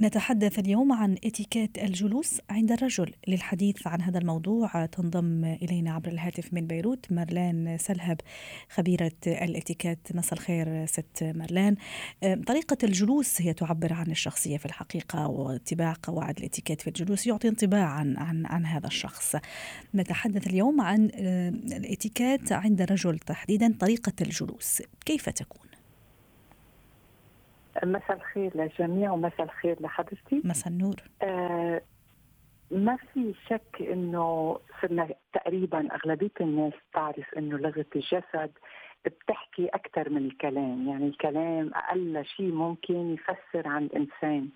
نتحدث اليوم عن اتيكيت الجلوس عند الرجل للحديث عن هذا الموضوع. تنضم إلينا عبر الهاتف من بيروت مرلان سلهب خبيرة الاتيكيت. مساء الخير ست مرلان طريقة الجلوس هي تعبر عن الشخصية في الحقيقة واتباع قواعد الاتيكيت في الجلوس يعطي انطباع عن عن عن هذا الشخص. نتحدث اليوم عن الاتيكيت عند الرجل تحديدا طريقة الجلوس كيف تكون؟ مساء الخير للجميع ومساء الخير لحضرتي. مساء النور. آه ما في شك إنه صرنا تقريبا أغلبية الناس تعرف إنه لغة الجسد بتحكي أكثر من الكلام، يعني الكلام أقل شيء ممكن يفسر عن الانسان،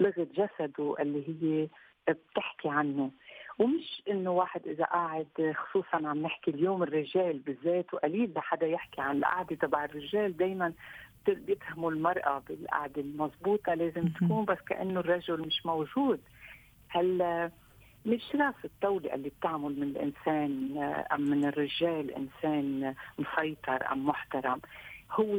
لغة جسده اللي هي بتحكي عنه، ومش إنه واحد إذا قاعد خصوصا عم نحكي اليوم الرجال بالذات وقليل لحدا يحكي عن القعدة تبع الرجال دائما بيتهموا المرأة بالقعدة المضبوطة لازم تكون بس كأنه الرجل مش موجود. هل مش راس الطاولة اللي بتعمل من الإنسان أم من الرجال إنسان مسيطر أم محترم؟ هو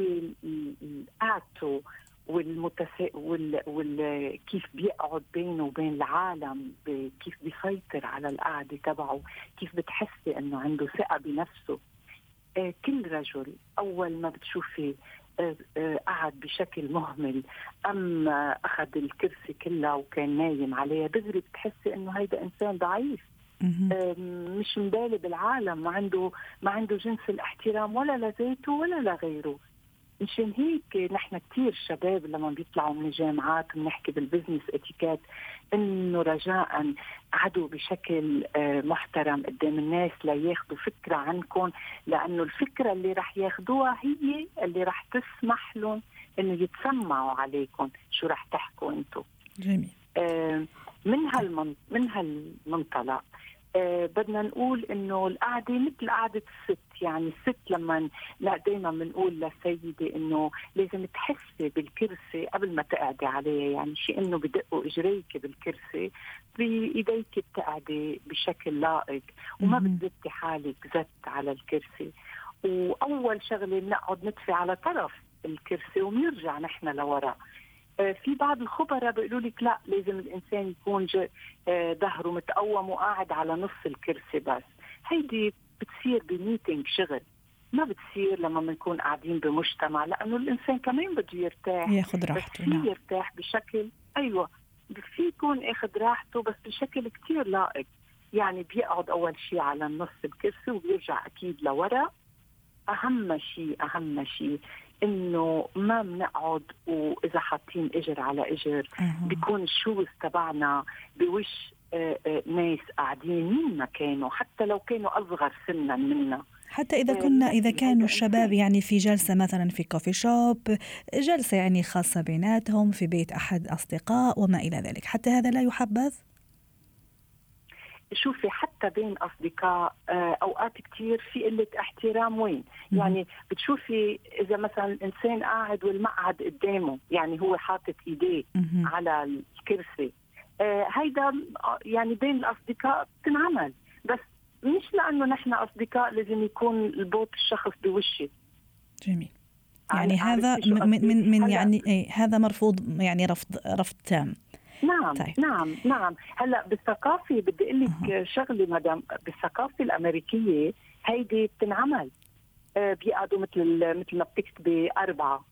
قعدته والمتسا وال... وال... كيف بيقعد بينه وبين العالم ب... كيف بيسيطر على القعدة تبعه كيف بتحسي إنه عنده ثقة بنفسه؟ آه كل رجل أول ما بتشوفي قعد بشكل مهمل. ام أخذ الكرسي كلها وكان نايم عليها دغري بتحسي إنه هيدا إنسان ضعيف. مش مبالي بالعالم ما عنده ما عنده جنس الاحترام ولا لذاته ولا لغيره. مشان هيك نحن كثير شباب لما بيطلعوا من الجامعات بنحكي بال business etiquette إنه رجاء قعدوا بشكل آه، محترم قدام الناس لياخذوا فكرة عنكم لأنه الفكرة اللي رح ياخذوها هي اللي رح تسمح لهم إنه يتسمعوا عليكم شو رح تحكوا أنتم جميل. آه، من هالمن من هالمنطلق آه بدنا نقول إنه القعدة مثل قعدة الست يعني الست لما لا دائما بنقول للسيدة إنه لازم تحسي بالكرسي قبل ما تقعدي عليه يعني شيء إنه بدقوا إجريك بالكرسي بإيديك بتقعدي بشكل لائق وما بتزتي حالك زت على الكرسي. وأول شغلة بنقعد نطفي على طرف الكرسي وبنرجع نحن لورا. في بعض الخبراء بيقولوا لك لا لازم الإنسان يكون آه، ظهره متقوم وقاعد على نص الكرسي بس. هيدي بتصير بميتنج شغل. ما بتصير لما بنكون قاعدين بمجتمع لأنه الإنسان كمان بده يرتاح. ياخذ راحته بس نعم. يرتاح بشكل أيوه في يكون اخذ راحته بس بشكل كتير لائق. يعني بيقعد أول شيء على النص الكرسي وبيرجع أكيد لورا. أهم شيء أهم شيء إنه ما بنقعد وإذا حاطين إجر على إجر بيكون ال shoes تبعنا بوش آه، آه، ناس قاعدين مين ما كانوا حتى لو كانوا أصغر سنا منا. حتى إذا كنا إذا كانوا الشباب يعني في جلسة مثلا في coffee shop جلسة يعني خاصة بيناتهم في بيت أحد أصدقاء وما إلى ذلك. حتى هذا لا يحبذ؟ شوفي حتى بين أصدقاء آه، أوقات كثير في قلة احترام. وين؟ يعني بتشوفي إذا مثلا الانسان قاعد والمقعد قدامه يعني هو حاطط إيديه على الكرسي. آه، هيدا يعني بين الأصدقاء بتنعمل. بس مش لأنه نحن أصدقاء لازم يكون البوت الشخص بوشي. جميل. يعني هذا من من, من يعني إيه هذا مرفوض يعني رفض رفض تام. نعم طيب. نعم نعم هلأ بالثقافة بدي أقول لك شغلة مدام بالثقافة الأمريكية هيدي بتنعمل آه بيقعدوا مثل مثل ما بتكتبي أربعة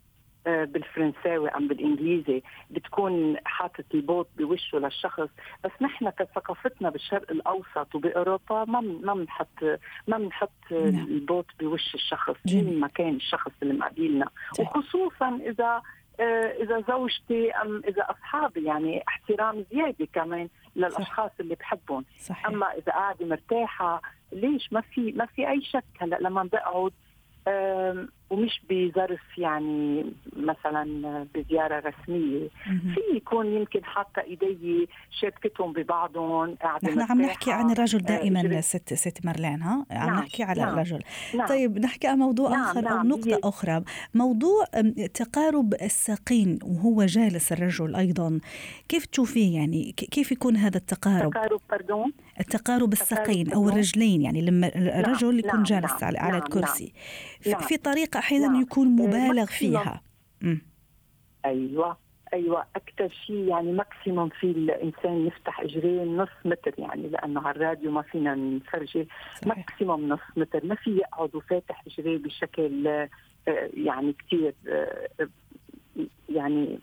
آه بالفرنساوي أم بالإنجليزي بتكون حاطط البوت بوشه للشخص بس نحن كثقافتنا بالشرق الأوسط وبأوروبا ما ما بنحط ما بنحط نعم. البوت بوش الشخص مين ما كان الشخص اللي مقابلنا طيب. وخصوصا إذا إذا زوجتي أم إذا أصحابي يعني احترام زيادة كمان للأشخاص صح. اللي بحبهم صحيح. أما إذا قاعدة مرتاحة ليش ما في ما في أي شك هلأ لما بقعد ومش بظرف يعني مثلا بزيارة رسمية في يكون يمكن حاطة إيدي شابكتهم ببعضهم قاعدة نحن عم نحكي عن الرجل آه، دائما ست ست مرلان ها عم نعم. نحكي على نعم. الرجل نعم. طيب نحكي عن موضوع نعم. آخر نعم. أو نقطة هي. أخرى موضوع تقارب الساقين وهو جالس الرجل أيضا كيف تشوفيه يعني كيف يكون هذا التقارب تقارب باردون التقارب الساقين أو الرجلين يعني لما نعم. الرجل يكون نعم. جالس نعم. على, نعم. الكرسي نعم. في طريقة أحيانا نعم. يكون مبالغ فيها. م. أيوه أيوه أكثر شيء يعني maximum في الإنسان يفتح اجريه نص متر يعني لأنه على الراديو ما فينا نفرجي. maximum نص متر. ما في يقعد وفاتح اجريه بشكل آه، يعني كثير آه، يعني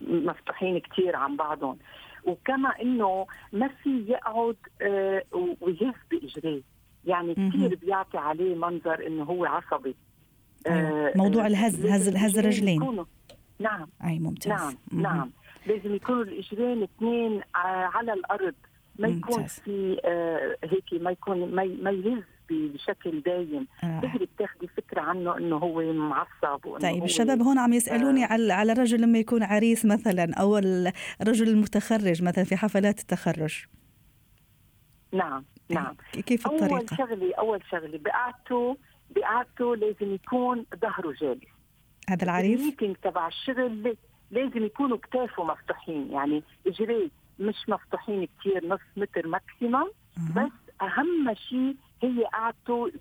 مفتوحين كثير عن بعضهم. وكما إنه ما في يقعد آه، ويهز باجريه يعني كثير بيعطي عليه منظر إنه هو عصبي. أيوة. موضوع الهز هز هز الرجلين نعم. أي ممتاز. نعم مم. نعم. لازم يكونوا الاجرين اثنين على الأرض. ما يكون ممتاز. في آه هيك ما يكون ما ما يهز بشكل دايم. آه. تقدري بتاخذي فكرة عنه إنه هو معصب وإنه طيب الشباب هون عم يسألوني آه. على على الرجل لما يكون عريس مثلا أو الرجل المتخرج مثلا في حفلات التخرج. نعم نعم. كيف الطريقة؟ اول شغله أول شغلة بقعدته بقعدته لازم يكون ظهره جالس. هذا العريس؟ ال meeting تبع الشغل لازم يكونوا كتافه مفتوحين يعني اجريه مش مفتوحين كثير نص متر maximum بس أهم شيء هي قعدته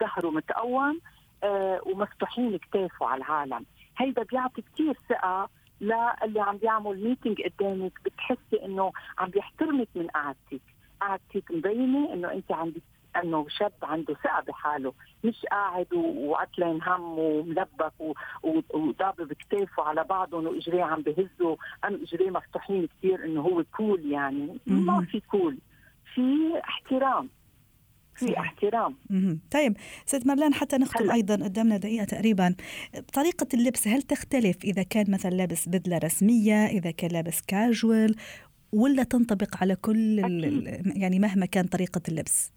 ظهره متقوم آه ومفتوحين كتافه على العالم. هيدا بيعطي كثير ثقة للي عم بيعمل meeting قدامك بتحسي إنه عم بيحترمك من قعدتك. قعدتك مبينة إنه أنت عم انه شاب عنده ثقة بحاله مش قاعد وعتلان هم وملبك وضابب كتافه على بعضهم وإجريه عم بهزوا ام اجريه مفتوحين كثير إنه هو كول يعني. ما في كول في احترام. في احترام. طيب ست مرلان حتى نختم أيضا قدامنا دقيقة تقريبا. طريقة اللبس هل تختلف إذا كان مثلا لابس بدلة رسمية إذا كان لابس كاجوال ولا تنطبق على كل يعني مهما كان طريقة اللبس؟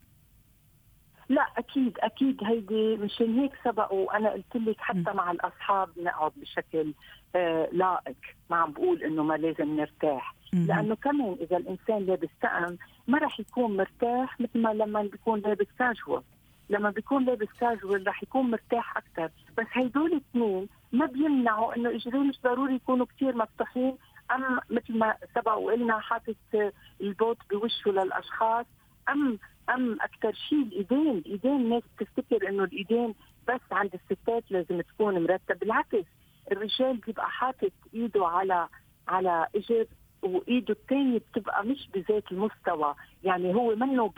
لا أكيد أكيد هيدي مشان هيك سبقوا. أنا قلت لك حتى م. مع الأصحاب نقعد بشكل آه لائق. ما عم بقول إنه ما لازم نرتاح. لأنه كمان إذا الإنسان لابس طقم ما راح يكون مرتاح مثل ما لما بيكون لابس كاجوال لما بيكون لابس كاجوال راح يكون مرتاح أكثر بس هيدول الاثنين ما بيمنعوا إنه اجريه مش ضروري يكونوا كثير مفتوحين. أم مثل ما سبق وقلنا حاطط البوت بوشه للأشخاص أم أم أكثر شيء الإيدين الإيدين الناس بتفتكر إنه الإيدين بس عند الستات لازم تكون مرتب. بالعكس الرجال بيبقى حاطط إيده على على اجر وإيده الثانية بتبقى مش بذات المستوى. يعني هو منه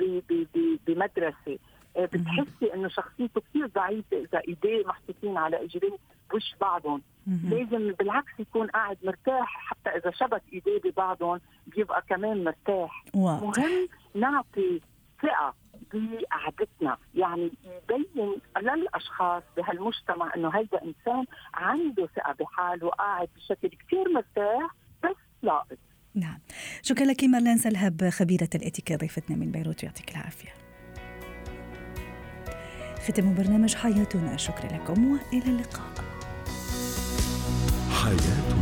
بمدرسة. آه، بتحسي إنه شخصيته كثير ضعيفة إذا إيديه محطوطين على اجريه وش بعضهم. لازم بالعكس يكون قاعد مرتاح حتى إذا شبك إيديه ببعضهم بيبقى كمان مرتاح. مهم نعطي ثقه بقعدتنا. يعني يبين للأشخاص بهالمجتمع إنه هيدا إنسان عنده ثقه بحاله قاعد بشكل كثير مرتاح بس لائق نعم. شكرا لك مارلين سلهب خبيرة الاتيكيت ضيفتنا من بيروت. يعطيك العافية. ختم برنامج حياتنا. شكرا لكم وإلى اللقاء. حياتنا.